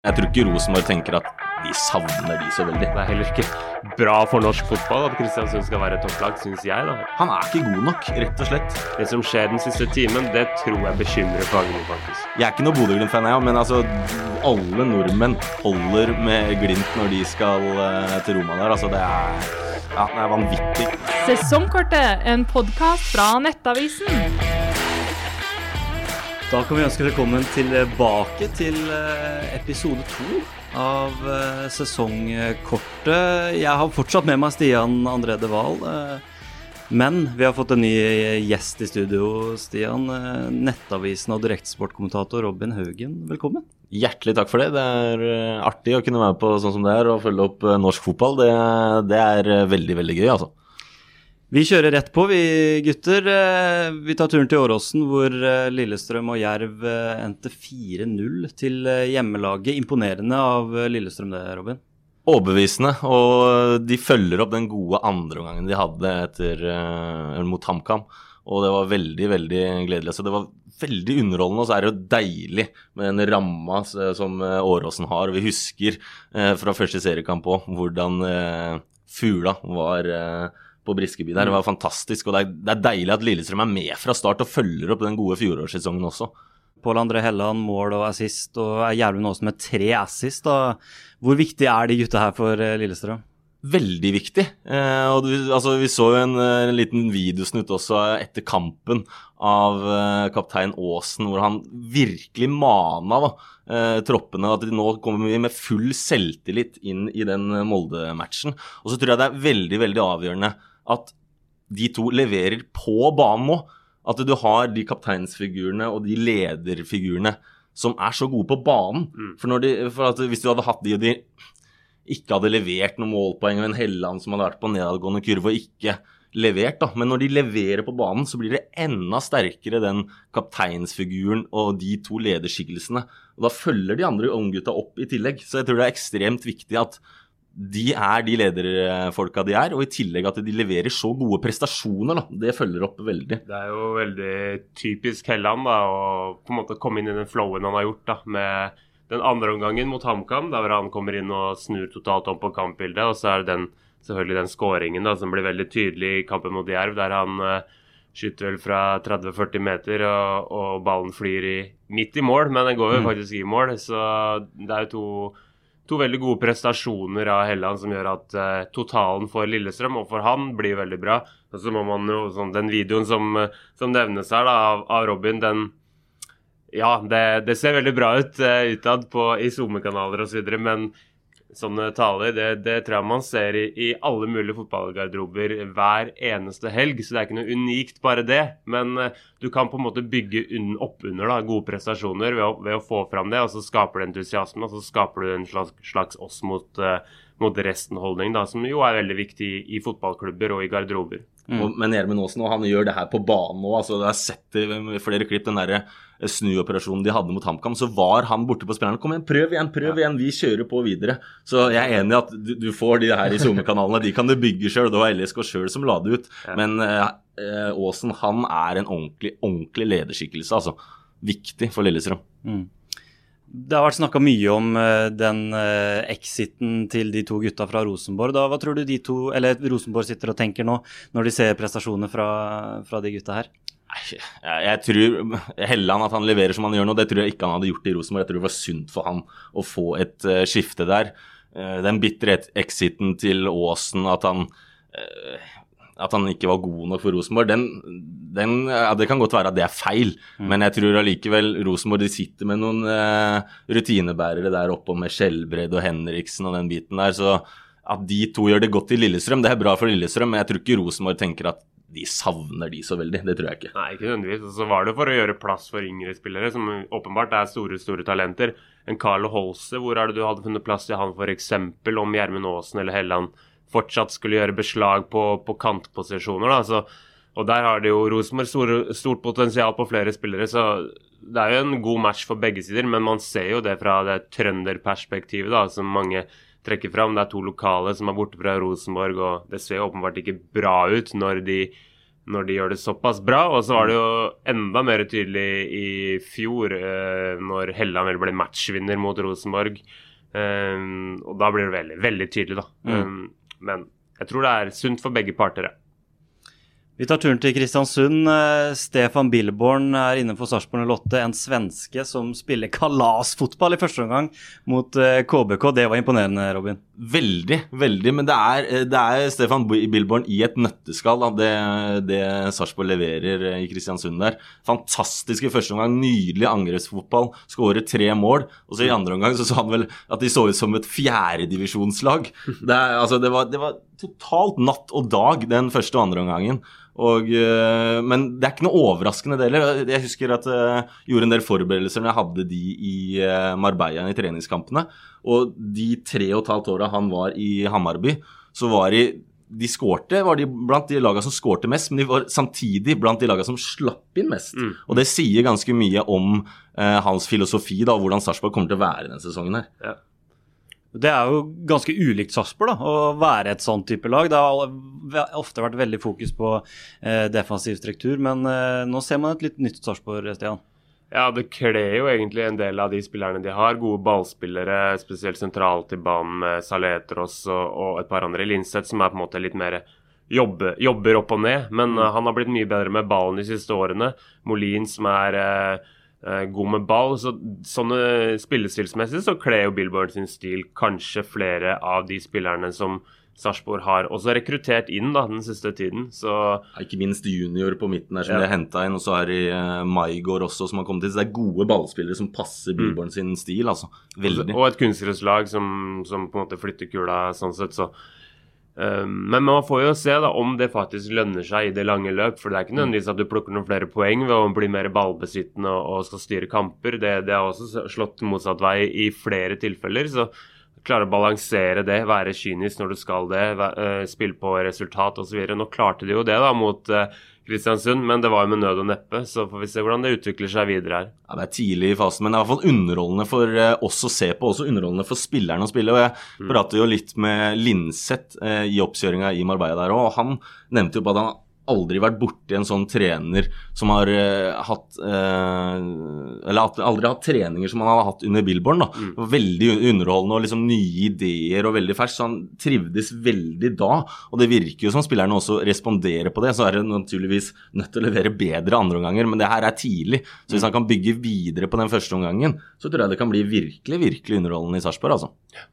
Jeg tror ikke Rosenborg tenker at de savner de så veldig. Det er heller ikke bra for norsk fotball at Kristiansund skal være et topplag, syns jeg. da. Han er ikke god nok, rett og slett. Det som skjer den siste timen, det tror jeg bekymrer Fagermo, faktisk. Jeg er ikke noe Bodø-Glimt-fan, jeg, men altså alle nordmenn holder med Glimt når de skal uh, til Roma der. Altså, det er, ja, det er vanvittig. Sesongkortet, en podkast fra Nettavisen. Da kan vi ønske velkommen tilbake til eh, episode to av eh, sesongkortet. Jeg har fortsatt med meg Stian André De Wahl. Eh, men vi har fått en ny gjest i studio, Stian. Nettavisen og direktesportkommentator Robin Haugen, velkommen. Hjertelig takk for det. Det er artig å kunne være på sånn som det er og følge opp norsk fotball. Det, det er veldig, veldig gøy, altså. Vi kjører rett på, vi gutter. Eh, vi tar turen til Åråsen, hvor eh, Lillestrøm og Jerv eh, endte 4-0 til hjemmelaget. Imponerende av Lillestrøm det, Robin? Overbevisende, og de følger opp den gode andreomgangen de hadde etter, mot HamKam. Og det var veldig, veldig gledelig. Så det var veldig underholdende, og så er det jo deilig med den ramma som Åråsen har. Vi husker fra første seriekamp òg hvordan Fula var på Briskeby der. Det var fantastisk. Og det er, det er, deilig at Lillestrøm er med fra start og følger opp den gode fjorårssesongen også. Pål André Helland mål og assist, og Gjermund Aasen med tre assist. Da. Hvor viktig er de gutta her for eh, Lillestrøm? Veldig viktig. Eh, og du, altså, vi så jo en, en, liten videosnutt også etter kampen av eh, kaptein Aasen, hvor han virkelig mana da, eh, troppene. At de nå kommer vi med full selvtillit inn i den Molde-matchen. Og så tror jeg det er veldig, veldig avgjørende at de to leverer på banen nå. At du har de kapteinsfigurene og de lederfigurene som er så gode på banen. Mm. For, de, for hvis du hadde hatt de og de ikke hadde levert noen målpoeng, og en Helland som hadde vært på nedadgående kurve og ikke levert, da. Men når de leverer på banen, så blir det enda sterkere den kapteinsfiguren og de to lederskikkelsene. Og da følger de andre unggutta opp i tillegg. Så jeg tror det er ekstremt viktig at de er de lederfolka de er, og i tillegg at de leverer så gode prestasjoner. Da. Det følger opp veldig. Det er jo veldig typisk Helland da, å på en måte komme inn i den flowen han har gjort da, med den andre omgangen mot HamKam, der han kommer inn og snur totalt om på kampbildet. Og så er det den, selvfølgelig den skåringen som blir veldig tydelig i kampen mot Jerv, der han uh, skyter vel fra 30-40 meter, og, og, ballen flyr i, midt i mål, men den går jo mm. faktisk i mål. Så det er jo to to veldig gode prestasjoner av Helland som gjør at uh, totalen for Lillestrøm og for han blir veldig bra. Og så må man jo, sånn, Den videoen som, som nevnes her da, av, av, Robin, den Ja, det, det, ser veldig bra ut uh, utad i SoMe-kanaler osv., men sånne taler, det, det, tror jeg man ser i, i, alle mulige fotballgarderober hver eneste helg. Så det er ikke noe unikt, bare det. Men uh, du kan på en måte bygge un, oppunder gode prestasjoner ved å, ved å, få fram det. Og så skaper du entusiasme, og så skaper du en slags, slags oss mot, uh, mot resten-holdning, som jo er veldig viktig i, i fotballklubber og i garderober. Mm. Men Gjermund Aasen han gjør det her på banen òg. Altså, jeg har sett i flere klipp den der eh, snuoperasjonen de hadde mot HamKam. Så var han borte på spillerne. Kom igjen, prøv igjen, prøv igjen. Vi kjører på videre. Så jeg er enig i at du, du får de her i SoMe-kanalene. De kan du bygge sjøl. Det var LSK sjøl som la det ut. Ja. Men eh, eh, Aasen han er en ordentlig, ordentlig lederskikkelse. altså. Viktig for Lillestrøm. Mm. Det har vært snakka mye om uh, den uh, exiten til de to gutta fra Rosenborg. Da, hva tror du de to, eller Rosenborg sitter og tenker nå, når de ser prestasjoner fra, fra de gutta her? Jeg, jeg tror Helland, at han leverer som han gjør nå, det tror jeg ikke han hadde gjort i Rosenborg. Jeg tror det var sunt for han å få et uh, skifte der. den bitre exiten til Aasen, at han at han ikke var god nok for Rosenborg, den, den, ja, Det kan godt være at det er feil, mm. men jeg tror allikevel Rosenborg de sitter med noen eh, rutinebærere der oppe med Skjelbred og Henriksen og den biten der. Så at de to gjør det godt i Lillestrøm, det er bra for Lillestrøm, men jeg tror ikke Rosenborg tenker at de savner de så veldig. Det tror jeg ikke. Nei, ikke nødvendigvis. Og så var det for å gjøre plass for yngre spillere, som åpenbart er store, store talenter. En Carlo Holse, hvor er det du hadde funnet plass til han f.eks. om Gjermund Aasen eller Helland? Fortsatt skulle gjøre beslag på, på kantposisjoner. Så, og der har det jo Rosenborg stor, stort potensial på flere spillere, så det er jo en god match for begge sider. Men man ser jo det fra det trønderperspektivet, da, som mange trekker fram. Det er to lokale som er borte fra Rosenborg, og det ser åpenbart ikke bra ut når de når de gjør det såpass bra. Og så var det jo enda mer tydelig i fjor, eh, når Helland vel ble matchvinner mot Rosenborg. Um, og da blir det veldig, veldig tydelig, da. Mm. Um, men jeg tror det er sunt for begge parter. Ja. Vi tar turen til Kristiansund. Eh, Stefan Billborn er innenfor Sarpsborg 08, en svenske som spiller kalasfotball i første omgang mot eh, KBK. Det var imponerende, Robin. Veldig, veldig. Men det er, eh, det er Stefan Billborn i et nøtteskall, det, det Sarpsborg leverer i Kristiansund der. Fantastisk i første omgang, nydelig angrepsfotball, skårer tre mål. Og så i andre omgang så sa han vel at de så ut som et fjerdedivisjonslag. Det, altså, det, var, det var totalt natt og dag den første og andre omgangen. Og, uh, men det er ikke noe overraskende det heller. Jeg husker at jeg uh, gjorde en del forberedelser når jeg hadde de i uh, Marbella i treningskampene. Og de tre og et halvt åra han var i Hammarby, så var de de skårte, var de blant de lagene som skårte mest, men de var samtidig blant de lagene som slapp inn mest. Mm. Og det sier ganske mye om eh, hans filosofi da, og hvordan Sarpsborg kommer til å være denne sesongen her. Ja. Det er jo ganske ulikt Sarpsborg å være et sånn type lag. Det har ofte vært veldig fokus på eh, defensiv struktur, men eh, nå ser man et litt nytt Sarpsborg, Stian. Ja, det kler jo egentlig en del av de spillerne de har. Gode ballspillere, spesielt sentralt i banen med Saletros og, og et par andre. Linseth som er på en måte litt mer jobbe, jobber opp og ned, men uh, han har blitt mye bedre med ballen de siste årene. Molin som er uh, god med ball. Så, sånne Spillestilsmessig så kler jo Billboard sin stil kanskje flere av de spillerne som Sarpsborg har også rekruttert inn da, den siste tiden. Så Ikke minst junior på midten der som ja. de har henta inn. Og så er det uh, Maigård også som har kommet inn. Så det er gode ballspillere som passer mm. Sin stil. altså. Veldig. Og et kunstgresslag som, som på en måte flytter kula sånn sett, så men man får jo se da om det faktisk lønner seg i det lange løp. For det er ikke nødvendigvis at du plukker noen flere poeng ved å bli mer ballbesittende og skal styre kamper. Det, det har også slått motsatt vei i flere tilfeller. Så klare å balansere det, være kynisk når du skal det, eh, spille på resultat osv. Nå klarte de jo det da mot eh, Kristiansund, men det var jo med nød og neppe. Så får vi se hvordan det utvikler seg videre her. Ja, Det er tidlig i fasen, men det er i hvert fall underholdende for eh, oss å se på. Også underholdende for spillerne å spille. og Jeg mm. prater jo litt med Linseth eh, i oppkjøringa i Marbella der òg, og han nevnte jo på at han aldri vært borti en sånn trener som har uh, hatt uh, Eller at, aldri hatt treninger som han hadde hatt under Billborn. da. Mm. Veldig underholdende og liksom nye ideer og veldig fersk. Så han trivdes veldig da. Og det virker jo som spillerne også responderer på det. Så er det naturligvis nødt til å levere bedre andre omganger, men det her er tidlig. Så hvis mm. han kan bygge videre på den første omgangen, så tror jeg det kan bli virkelig, virkelig underholdende i Sarpsborg, altså.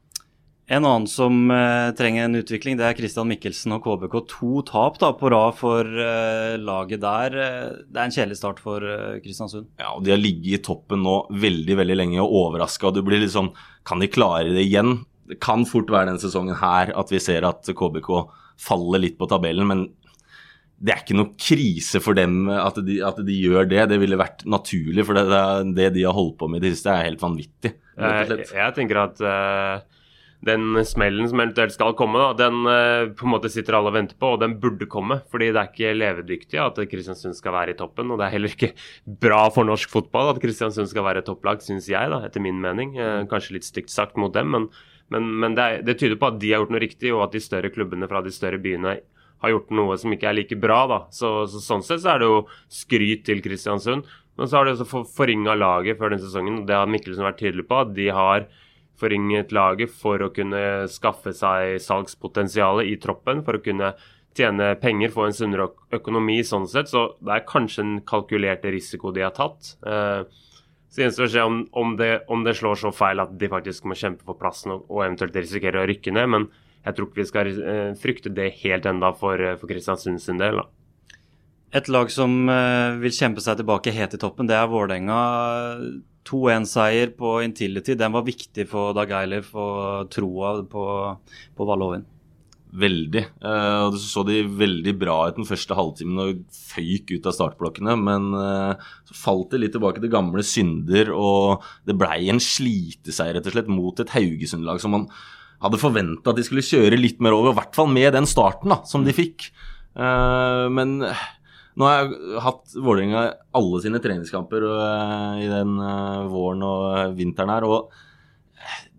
En annen som uh, trenger en utvikling, det er Christian Mikkelsen og KBK. To tap da på rad for uh, laget der. Uh, det er en kjedelig start for Kristiansund. Ja, og De har ligget i toppen nå veldig veldig lenge og overraska. Du blir litt sånn Kan de klare det igjen? Det kan fort være denne sesongen her at vi ser at KBK faller litt på tabellen, men det er ikke noe krise for dem at de, at de gjør det. Det ville vært naturlig, for det, det, de har holdt på med i det siste, er helt vanvittig. Jeg, jeg tenker at den smellen som eventuelt skal komme, da, den uh, på en måte sitter alle og venter på, og den burde komme. Fordi det er ikke levedyktig at Kristiansund skal være i toppen. Og det er heller ikke bra for norsk fotball at Kristiansund skal være topplag, syns jeg, da, etter min mening. Uh, kanskje litt stygt sagt mot dem, men, men, men det, er, det, tyder på at de har gjort noe riktig, og at de større klubbene fra de større byene har gjort noe som ikke er like bra. da. Så, så Sånn sett så er det jo skryt til Kristiansund. Men så har de også for, forringa laget før den sesongen, og det har Mikkelsen vært tydelig på. at de har forringet laget for å kunne skaffe seg salgspotensialet i troppen, for å kunne tjene penger, få en sunnere økonomi sånn sett. Så det er kanskje en kalkulert risiko de har tatt. Eh, så gjenstår å se om, om, det, om, det, slår så feil at de faktisk må kjempe for plassen og, og eventuelt risikere å rykke ned. Men jeg tror ikke vi skal uh, frykte det helt enda for, uh, for Kristiansund sin del. Da. Et lag som vil kjempe seg tilbake helt i toppen, det er Vålerenga. 2-1-seier på Intility, den var viktig for Dag Eilif og troa på, på Valle Veldig. Og og Så de veldig bra ut den første halvtimen og føyk ut av startblokkene. Men eh, så falt det litt tilbake til gamle synder, og det blei en sliteseier rett og slett mot et Haugesund-lag som man hadde forventa at de skulle kjøre litt mer over, i hvert fall med den starten da, som de fikk. Eh, men nå har jeg hatt Vålerenga alle sine treningskamper og, i den uh, våren og vinteren her, og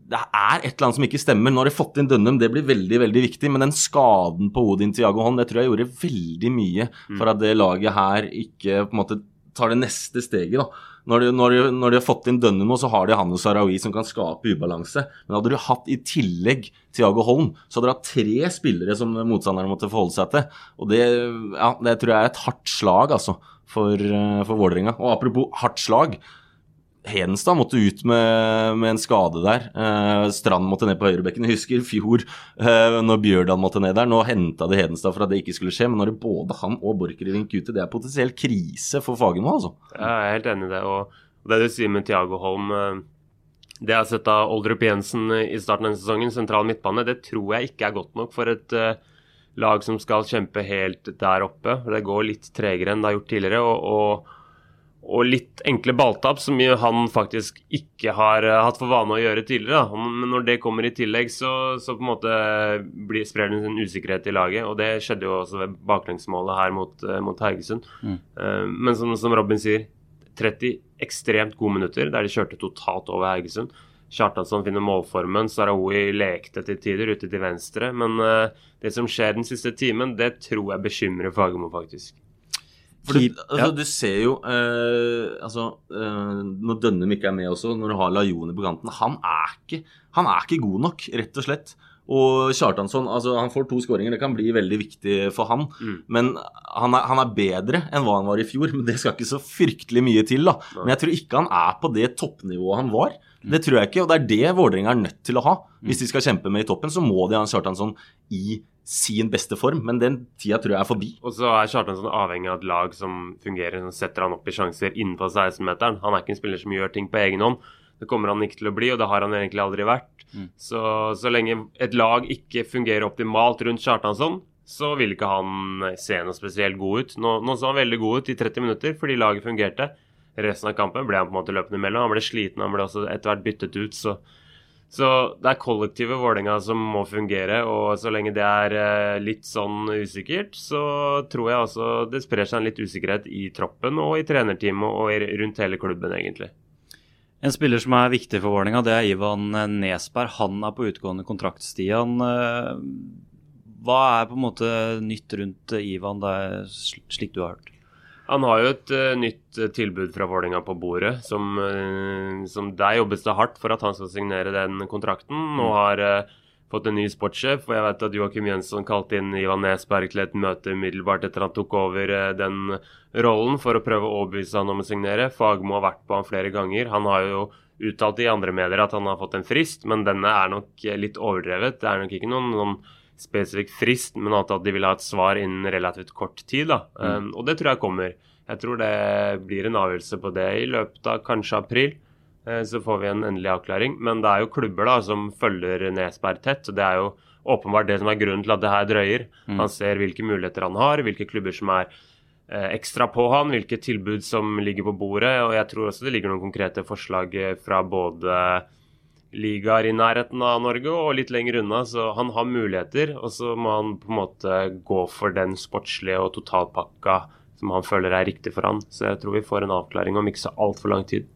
det er et eller annet som ikke stemmer. Nå har de fått inn Dønnum, det blir veldig veldig viktig. Men den skaden på Odin Tiago Holm, det tror jeg gjorde veldig mye for at det laget her ikke på en måte tar det neste steget. da. Når de, når de, når de har fått inn Dønnum, så har de han og Sarawi som kan skape ubalanse. Men hadde du hatt i tillegg Tiago Holm, så hadde du hatt tre spillere som motstanderne måtte forholde seg til. Og det, ja, det tror jeg er et hardt slag, altså, for, eh, for Vålerenga. Og apropos hardt slag. Hedenstad måtte ut med, med en skade der. Eh, Strand måtte ned på høyrebekken. Jeg husker fjor eh, når Bjørdal måtte ned der. Nå henta de Hedenstad for at det ikke skulle skje, men når det både han og Borchgrevink ute, det er potensiell krise for Fagermo, altså. Jeg er helt enig i det. Og det du sier med Tiago Holm eh, Det jeg har sett av Oldrup Jensen i starten av denne sesongen, sentral midtbane, det tror jeg ikke er godt nok for et eh, lag som skal kjempe helt der oppe. Det går litt tregere enn det har gjort tidligere. og, og og litt enkle balltap, som han faktisk ikke har uh, hatt for vane å gjøre tidligere. Da. Men når det kommer i tillegg, så, så på en måte blir, sprer det en usikkerhet i laget. Og det skjedde jo også ved baklengsmålet her mot, uh, mot Haugesund. Mm. Uh, men som, som, Robin sier, 30 ekstremt gode minutter der de kjørte totalt over Haugesund. Kjartansson finner målformen, Sarawi lekte til tider ute til venstre. Men det som skjer den siste timen, det tror jeg bekymrer Fagermo, faktisk. For du, altså, du ser jo eh, altså, eh, Når Dønnum ikke er med også, når du har Lajoni på kanten Han er ikke, han er ikke god nok, rett og slett. Og Kjartansson altså, han får to skåringer, det kan bli veldig viktig for han. Mm. Men han er, han er, bedre enn hva han var i fjor. Men det skal ikke så fryktelig mye til. da. Men jeg tror ikke han er på det toppnivået han var. Det tror jeg ikke, og det er det Vålerenga er nødt til å ha. Hvis de skal kjempe med i toppen, så må de ha en Kjartansson i sin beste form, men den tida tror jeg er forbi. Og så er Kjartansson avhengig av et lag som fungerer, som setter han opp i sjanser innenfor 16-meteren. Han er ikke en spiller som gjør ting på egen hånd. Det kommer han ikke til å bli, og det har han egentlig aldri vært. Mm. Så, så lenge et lag ikke fungerer optimalt rundt Kjartansson, så vil ikke han se noe spesielt god ut. Nå, nå så han veldig god ut i 30 minutter fordi laget fungerte. Resten av kampen ble han på en måte løpende imellom. Han ble sliten, han ble også etter hvert byttet ut. så så det er kollektivet Vålerenga som må fungere, og så lenge det er eh, litt sånn usikkert, så tror jeg altså det sprer seg en litt usikkerhet i troppen og i trenerteamet og rundt hele klubben, egentlig. En spiller som er viktig for Vålerenga, det er Ivan Nesberg. Han er på utgående kontrakt, Stian. Eh, hva er på en måte nytt rundt Ivan, det er slik du har hørt? Han har jo et uh, nytt uh, tilbud fra Vålerenga på bordet. Som, uh, som Der jobbes det hardt for at han skal signere den kontrakten. Nå har fått en ny sportssjef, og jeg vet at Joakim Jønsson kalte inn Ivan Nesberg til et møte umiddelbart etter han tok over den rollen, for å prøve å overbevise han om å signere. Fagmo har vært på han flere ganger. Han har jo uttalt i andre medier at han har fått en frist, men denne er nok litt overdrevet. Det er nok ikke noen, noen spesifikk frist, men at de vil ha et svar innen relativt kort tid. Mm. Um, og det tror jeg kommer. Jeg tror det blir en avgjørelse på det i løpet av kanskje april. Uh, så får vi en endelig avklaring. Men det er jo klubber da som følger Nesberg tett. og Det er jo åpenbart det som er grunnen til at det her drøyer. Mm. Han ser hvilke muligheter han har, hvilke klubber som er uh, ekstra på han, hvilke tilbud som ligger på bordet. Og jeg tror også det ligger noen konkrete forslag eh, fra både ligaer i nærheten av Norge og litt lenger unna, så han har muligheter. Og så må han på en måte gå for den sportslige og totalpakka som han føler er riktig for han. Så jeg tror vi får en avklaring om ikke så altfor lang tid.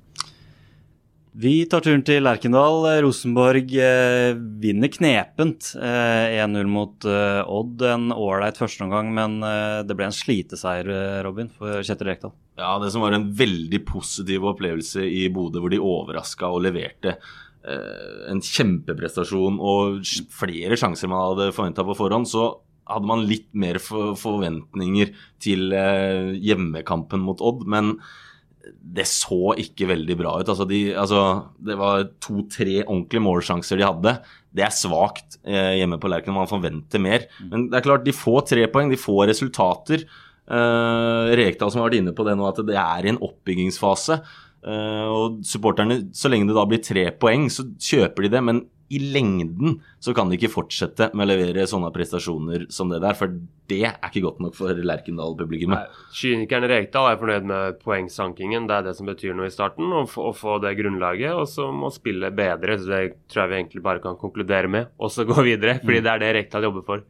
Vi tar turen til Lerkendal. Rosenborg eh, vinner knepent eh, 1-0 mot eh, Odd. En ålreit førsteomgang, men eh, det ble en sliteseier, eh, Robin, for Kjetil Rekdal. Ja, det som var en veldig positiv opplevelse i Bodø, hvor de overraska og leverte en kjempeprestasjon og flere sjanser man hadde forventa på forhånd, så hadde man litt mer for forventninger til eh, hjemmekampen mot Odd. Men det så ikke veldig bra ut. Altså, de, altså, det var to-tre ordentlige målsjanser de hadde. Det er svakt eh, hjemme på Lerken. Man forventer mer. Men det er klart, de får tre poeng, de får resultater. Eh, Rekdal som har vært inne på det nå, at det er i en oppbyggingsfase. Eh, og supporterne, så lenge det da blir tre poeng, så kjøper de det. Men i lengden så kan de ikke fortsette med å levere sånne prestasjoner som det der, for det er ikke godt nok for Lerkendal-publikummet. Kynikeren Rekdal er fornøyd med poengsankingen. Det er det som betyr noe i starten. Å få, å få det grunnlaget, og så må spille bedre. Så Det tror jeg vi egentlig bare kan konkludere med, og så gå videre. Fordi det er det Rekdal jobber for.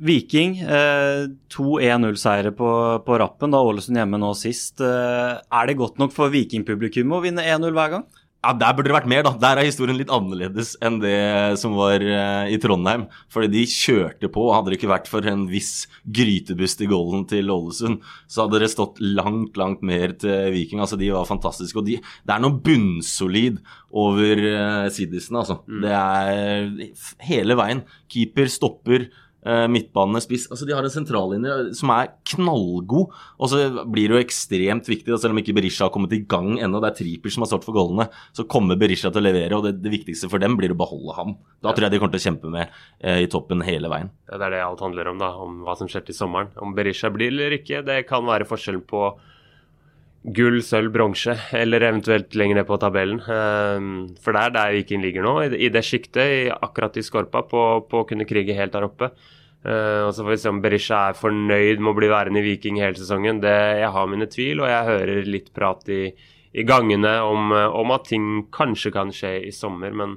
Viking, eh, to 1-0-seire på, på rappen, da Ålesund hjemme nå sist. Eh, er det godt nok for Vikingpublikummet å vinne 1-0 hver gang? Ja, Der burde det vært mer, da. Der er historien litt annerledes enn det som var eh, i Trondheim. Fordi de kjørte på. Hadde det ikke vært for en viss grytebust i golden til Ålesund, så hadde det stått langt, langt mer til Viking. Altså, De var fantastiske. Og de, det er noe bunnsolid over eh, Siddisen, altså. Mm. Det er hele veien. Keeper stopper. Uh, midtbanene, spiss altså De har en sentrallinje som er knallgod. Og så blir det jo ekstremt viktig, selv om ikke Berisha har kommet i gang ennå. Det er Triper som har stått for goalene. Så kommer Berisha til å levere, og det, det, viktigste for dem blir å beholde ham. Da tror jeg de kommer til å kjempe med eh, i toppen hele veien. Det er det alt handler om, da. Om hva som skjer til sommeren. Om Berisha blir eller ikke, det kan være forskjellen på gull, sølv, bronse, eller eventuelt lenger ned på tabellen. Ehm, for det er der Viking ligger nå, i det sjiktet, akkurat i skorpa, på, på, å kunne krige helt der oppe. Uh, og Så får vi se om Berisha er fornøyd med å bli værende i Viking hele sesongen. Det, jeg har mine tvil, og jeg hører litt prat i, i gangene om, om, at ting kanskje kan skje i sommer. Men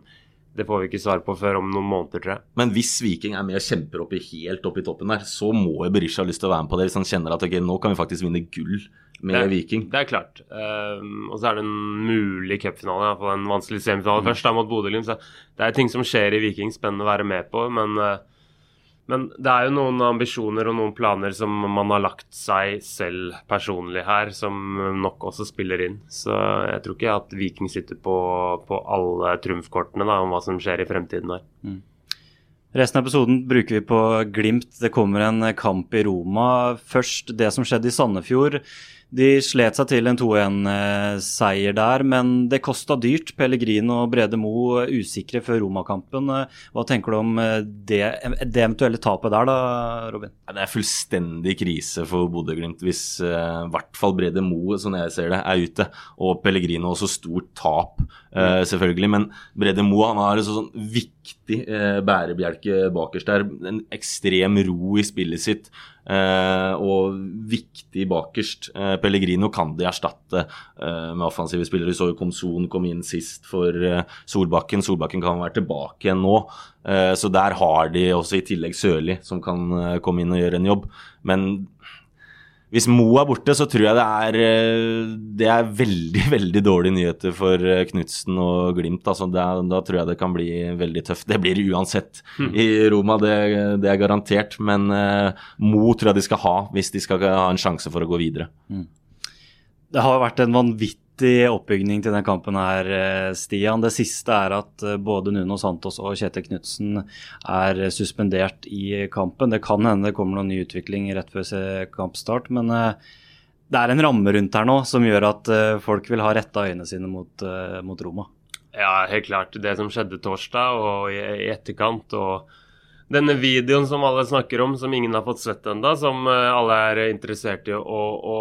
det får vi ikke svar på før om noen måneder, tror jeg. Men hvis Viking er med og kjemper opp helt opp i toppen der, så må jo Berisha ha lyst til å være med på det, hvis han kjenner at okay, nå kan vi faktisk vinne gull med det, Viking. Det er klart. Um, og så er det en mulig cupfinale, iallfall en vanskelig semifinale mm. først, da mot Bodø-Glimt. Så det er ting som skjer i Viking, spennende å være med på. men... Uh, men det er jo noen ambisjoner og noen planer som man har lagt seg selv personlig her, som nok også spiller inn. Så jeg tror ikke at Viking sitter på, på alle trumfkortene da, om hva som skjer i fremtiden her. Mm. Resten av episoden bruker vi på Glimt. Det kommer en kamp i Roma. Først det som skjedde i Sandefjord. De slet seg til en 2-1-seier der, men det kosta dyrt. Pellegrin og Brede Mo usikre før Roma-kampen. Hva tenker du om eh, det, det, eventuelle tapet der, da, Robin? Det er fullstendig krise for Bodø-Glimt hvis eh, i uh, hvert fall Brede Mo, som jeg ser det, er ute. Og Pellegrino også stort tap, uh, selvfølgelig. Men Brede Mo han har en sånn viktig uh, bærebjelke bakerst der. En ekstrem ro i spillet sitt. Uh, og viktig bakerst. Uh, Pellegrino kan de erstatte uh, med offensive spillere. Vi så jo Komson kom inn sist for Solbakken. Solbakken kan være tilbake igjen nå. så der har de også i tillegg Sørli, som kan komme inn og gjøre en jobb. Men hvis Mo er borte, så tror jeg det er, eh, det er veldig veldig dårlige nyheter for eh, Knutsen og Glimt. Altså, da, da, tror jeg det kan bli veldig tøft. Det blir det uansett mm. i Roma, det, det, er garantert. Men uh, Mo tror jeg de skal ha hvis de skal ha en sjanse for å gå videre. Mm. Det har vært en vanvittig vanvittig oppbygning til denne kampen her, eh, Stian. Det siste er at eh, både Nuno Santos og Kjetil Knutsen er suspendert i kampen. Det kan hende det kommer noen ny utvikling rett før kampstart, men eh, det er en ramme rundt her nå som gjør at folk vil ha retta øynene sine mot, mot Roma. Ja, helt klart. Det som skjedde torsdag og i etterkant. og denne videoen som alle snakker om, som ingen har fått sett ennå, som eh, alle er interessert i å, å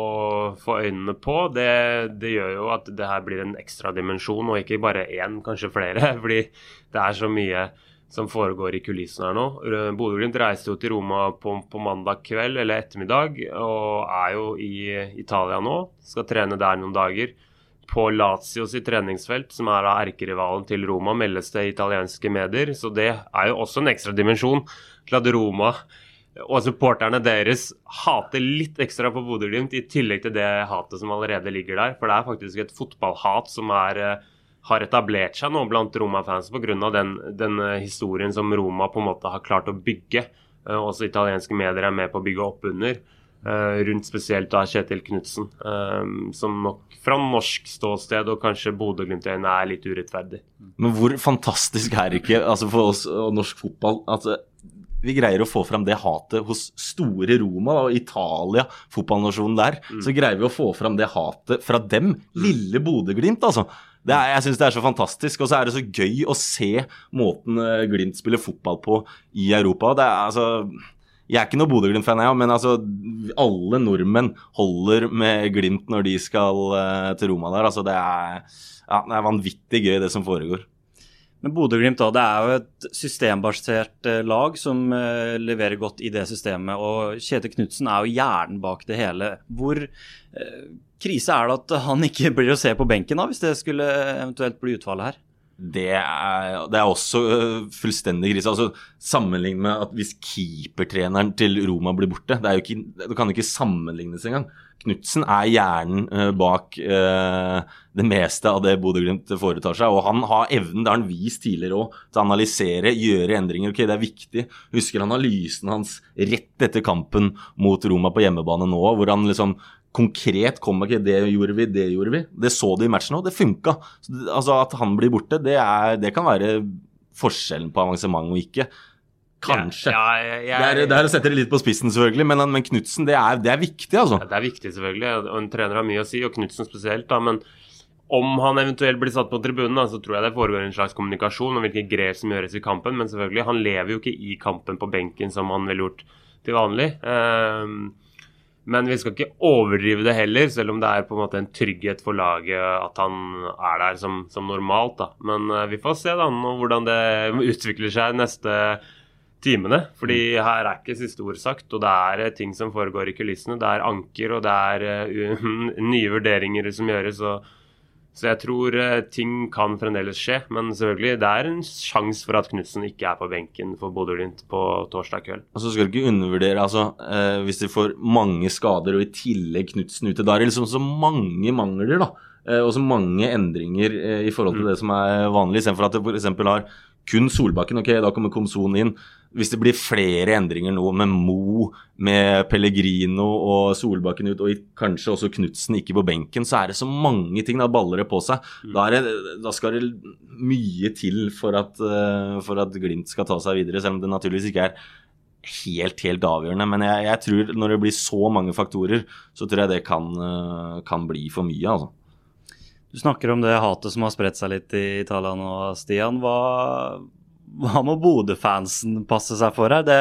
få øynene på, det, det, gjør jo at det her blir en ekstra dimensjon, og ikke bare én, kanskje flere. Fordi det er så mye som foregår i kulissene her nå. Bodø-Glimt reiste jo til Roma på, på, mandag kveld eller ettermiddag, og er jo i Italia nå. Skal trene der noen dager på Lazio sitt treningsfelt, som er erkerivalen til Roma, meldes det i italienske medier. Så det er jo også en ekstra dimensjon til at Roma og supporterne deres hater litt ekstra på Bodø-Glimt, i tillegg til det hatet som allerede ligger der. For det er faktisk et fotballhat som er, eh, har etablert seg nå blant Roma-fans pga. Den, den eh, historien som Roma på en måte har klart å bygge. Eh, også italienske medier er med på å bygge opp under. Uh, rundt spesielt da Kjetil Knutsen, um, som nok fra norsk ståsted og kanskje Bodø-Glimt-øyne er litt urettferdig. Men hvor fantastisk er det ikke altså for oss og norsk fotball at eh, vi greier å få fram det hatet hos store Roma og Italia, fotballnasjonen der. Mm. Så greier vi å få fram det hatet fra dem, lille Bodø-Glimt, altså. Er, jeg syns det er så fantastisk. Og så er det så gøy å se måten Glimt spiller fotball på i Europa. Det er altså jeg er ikke noe Bodø-Glimt-fan, jeg, men altså, alle nordmenn holder med Glimt når de skal uh, til Roma der. Altså, det er, ja, det er vanvittig gøy, det som foregår. Men Bodø-Glimt det er jo et systembasert uh, lag som uh, leverer godt i det systemet. Og Kjetil Knutsen er jo hjernen bak det hele. Hvor krise er det at han ikke blir å se på benken da, hvis det skulle eventuelt bli utfallet her? Det er, det er også øh, fullstendig krise. Altså, Sammenlignet med at hvis keepertreneren til Roma blir borte Det, ikke, det kan ikke sammenlignes engang. Knutsen er hjernen øh, bak øh, det meste av det Bodø-Glimt foretar seg. Og han har evnen, det har han vist tidligere òg, til å analysere, gjøre endringer. Ok, det er viktig. Husker analysen hans rett etter kampen mot Roma på hjemmebane nå, hvor han liksom konkret kom ikke det gjorde vi, det gjorde vi. Det så du i matchen òg, det funka. Altså At han blir borte, det, er, det kan være forskjellen på avansement og ikke. Kanskje. Ja, ja, ja, det, er, det er å sette det litt på spissen, selvfølgelig, men, men Knutsen, det, det er viktig, altså. Det er viktig, selvfølgelig. Og en trener har mye å si, og Knutsen spesielt. da, Men om han eventuelt blir satt på tribunen, så tror jeg det foregår en slags kommunikasjon om hvilke grep som gjøres i kampen. Men selvfølgelig, han lever jo ikke i kampen på benken som han ville gjort til vanlig. Ehm, men vi skal ikke overdrive det heller, selv om det er på en måte en trygghet for laget at han er der som, som normalt. da. Men eh, vi får se da hvordan det utvikler seg neste timene. Fordi her er ikke siste ord sagt, og det er eh, ting som foregår i kulissene. Det er anker, og det er uh, nye vurderinger som gjøres. og så jeg tror eh, ting kan fremdeles skje, men selvfølgelig, det er en sjanse for at Knutsen ikke er på benken for Bodø-Glimt på torsdag kveld. Og så skal du ikke undervurdere altså, eh, Hvis de får mange skader og i tillegg Knutsen ute, da er det liksom så mange mangler, da. Eh, og så mange endringer eh, i forhold til det som er vanlig. Istedenfor at det f.eks. har kun Solbakken, ok, da kommer Komson inn. Hvis det blir flere endringer nå med Mo, med Pellegrino og Solbakken ut, og kanskje også Knutsen ikke på benken, så er det så mange ting. Da baller det på seg. Da, er det, da skal det mye til for at, eh, for at Glimt skal ta seg videre, selv om det naturligvis ikke er helt, helt avgjørende. Men jeg, jeg tror når det blir så mange faktorer, så tror jeg det kan, kan bli for mye, altså. Du snakker om det hatet som har spredt seg litt i Italia nå, Stian. Hva, hva må Bodø-fansen passe seg for her? Det,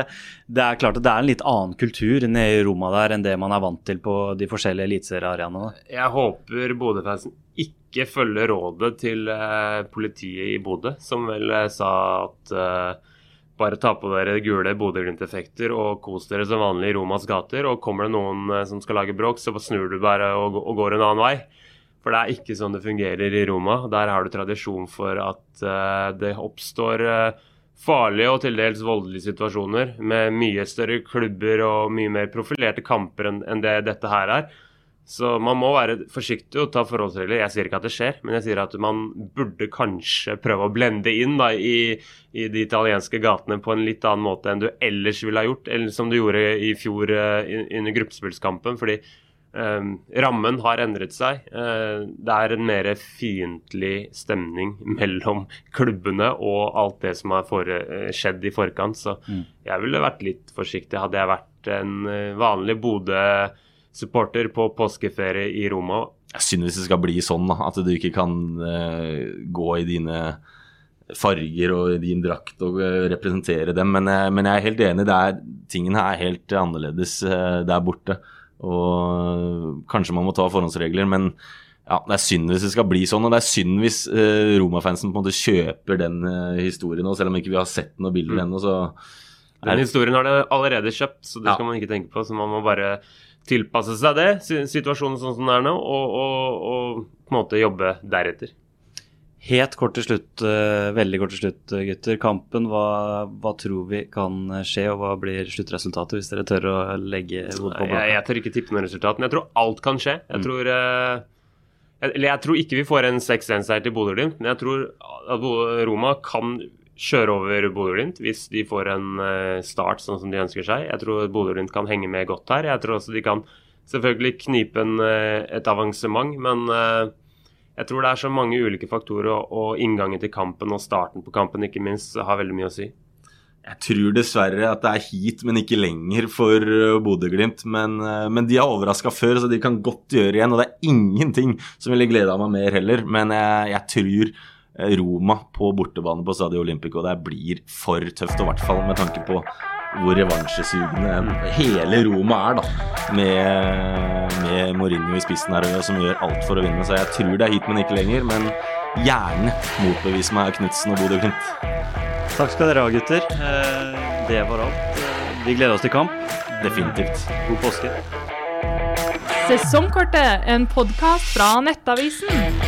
det er klart at det er en litt annen kultur nede i Roma der enn det man er vant til på de forskjellige eliteseriearenaene. Jeg håper Bodø-fansen ikke følger rådet til eh, politiet i Bodø, som vel eh, sa at uh, bare ta på dere gule Bodø-Glimt-effekter og kos dere som vanlig i Romas gater. Og kommer det noen som skal lage bråk, så snur du bare og, og går en annen vei. For det er ikke sånn det fungerer i Roma. Der har du tradisjon for at uh, det oppstår uh, farlige og til dels voldelige situasjoner med mye større klubber og mye mer profilerte kamper enn en det dette her er. Så man må være forsiktig og ta forholdsregler. Jeg sier ikke at det skjer, men jeg sier at man burde kanskje prøve å blende inn da, i, i de italienske gatene på en litt annen måte enn du ellers ville ha gjort, eller som du gjorde i fjor uh, under gruppespillskampen. fordi rammen har endret seg. Eh, det er en mer fiendtlig stemning mellom klubbene og alt det som har eh, skjedd i forkant. Så jeg ville vært litt forsiktig. Hadde jeg vært en eh, vanlig Bodø-supporter på påskeferie i Roma Jeg synes hvis det skal bli sånn, da, at du ikke kan eh, gå i dine farger og din drakt og representere dem. Men, jeg- er helt enig, det er, tingene er helt annerledes der borte. Og kanskje man må ta forhåndsregler, men ja, det er synd hvis det skal bli sånn. Og det er synd hvis uh, Roma-fansen på en måte kjøper den uh, historien nå, selv om ikke vi har sett noen bilder Mm. ennå. så Den historien har de allerede kjøpt, så det Ja. skal man ikke tenke på. Så man må bare tilpasse seg det, situasjonen sånn som den er nå, og, og, og på en måte jobbe deretter. Helt kort til slutt, eh, veldig kort til slutt, eh, gutter. Kampen, hva, hva tror vi kan eh, skje, og hva blir sluttresultatet, hvis dere tør å legge hodet på Jeg, blokka? jeg tør ikke tippe noe resultat, men jeg tror alt kan skje. Jeg Mm. tror jeg- Eller jeg tror ikke vi får en 6-1-seier til Bodø-Glimt, men jeg tror at Roma kan kjøre over Bodø-Glimt hvis de får en start sånn som de ønsker seg. Jeg tror Bodø-Glimt kan henge med godt her. Jeg tror også de kan selvfølgelig knipe en, et avansement, men jeg tror det er så mange ulike faktorer, og, inngangen til kampen og starten på kampen ikke minst har veldig mye å si. Jeg tror dessverre at det er hit, men ikke lenger for uh, Bodø-Glimt. Men, uh, men de har overraska før, så de kan godt gjøre igjen. Og det er ingenting som ville gleda meg mer heller. Men jeg, jeg tror uh, Roma på bortebane på Stadio Olympico det blir for tøft. Og i hvert fall med tanke på hvor revansjesugende hele Roma er, da. Med, med Mourinho i spissen her, som gjør alt for å vinne. Så jeg tror det er hit, men ikke lenger. Men gjerne motbevis meg Knutsen og Bodø-Glimt. Takk skal dere ha, gutter. Eh, Det var alt. Eh, Vi gleder oss til kamp. Definitivt. God påske. Sesongkortet, en podkast fra Nettavisen.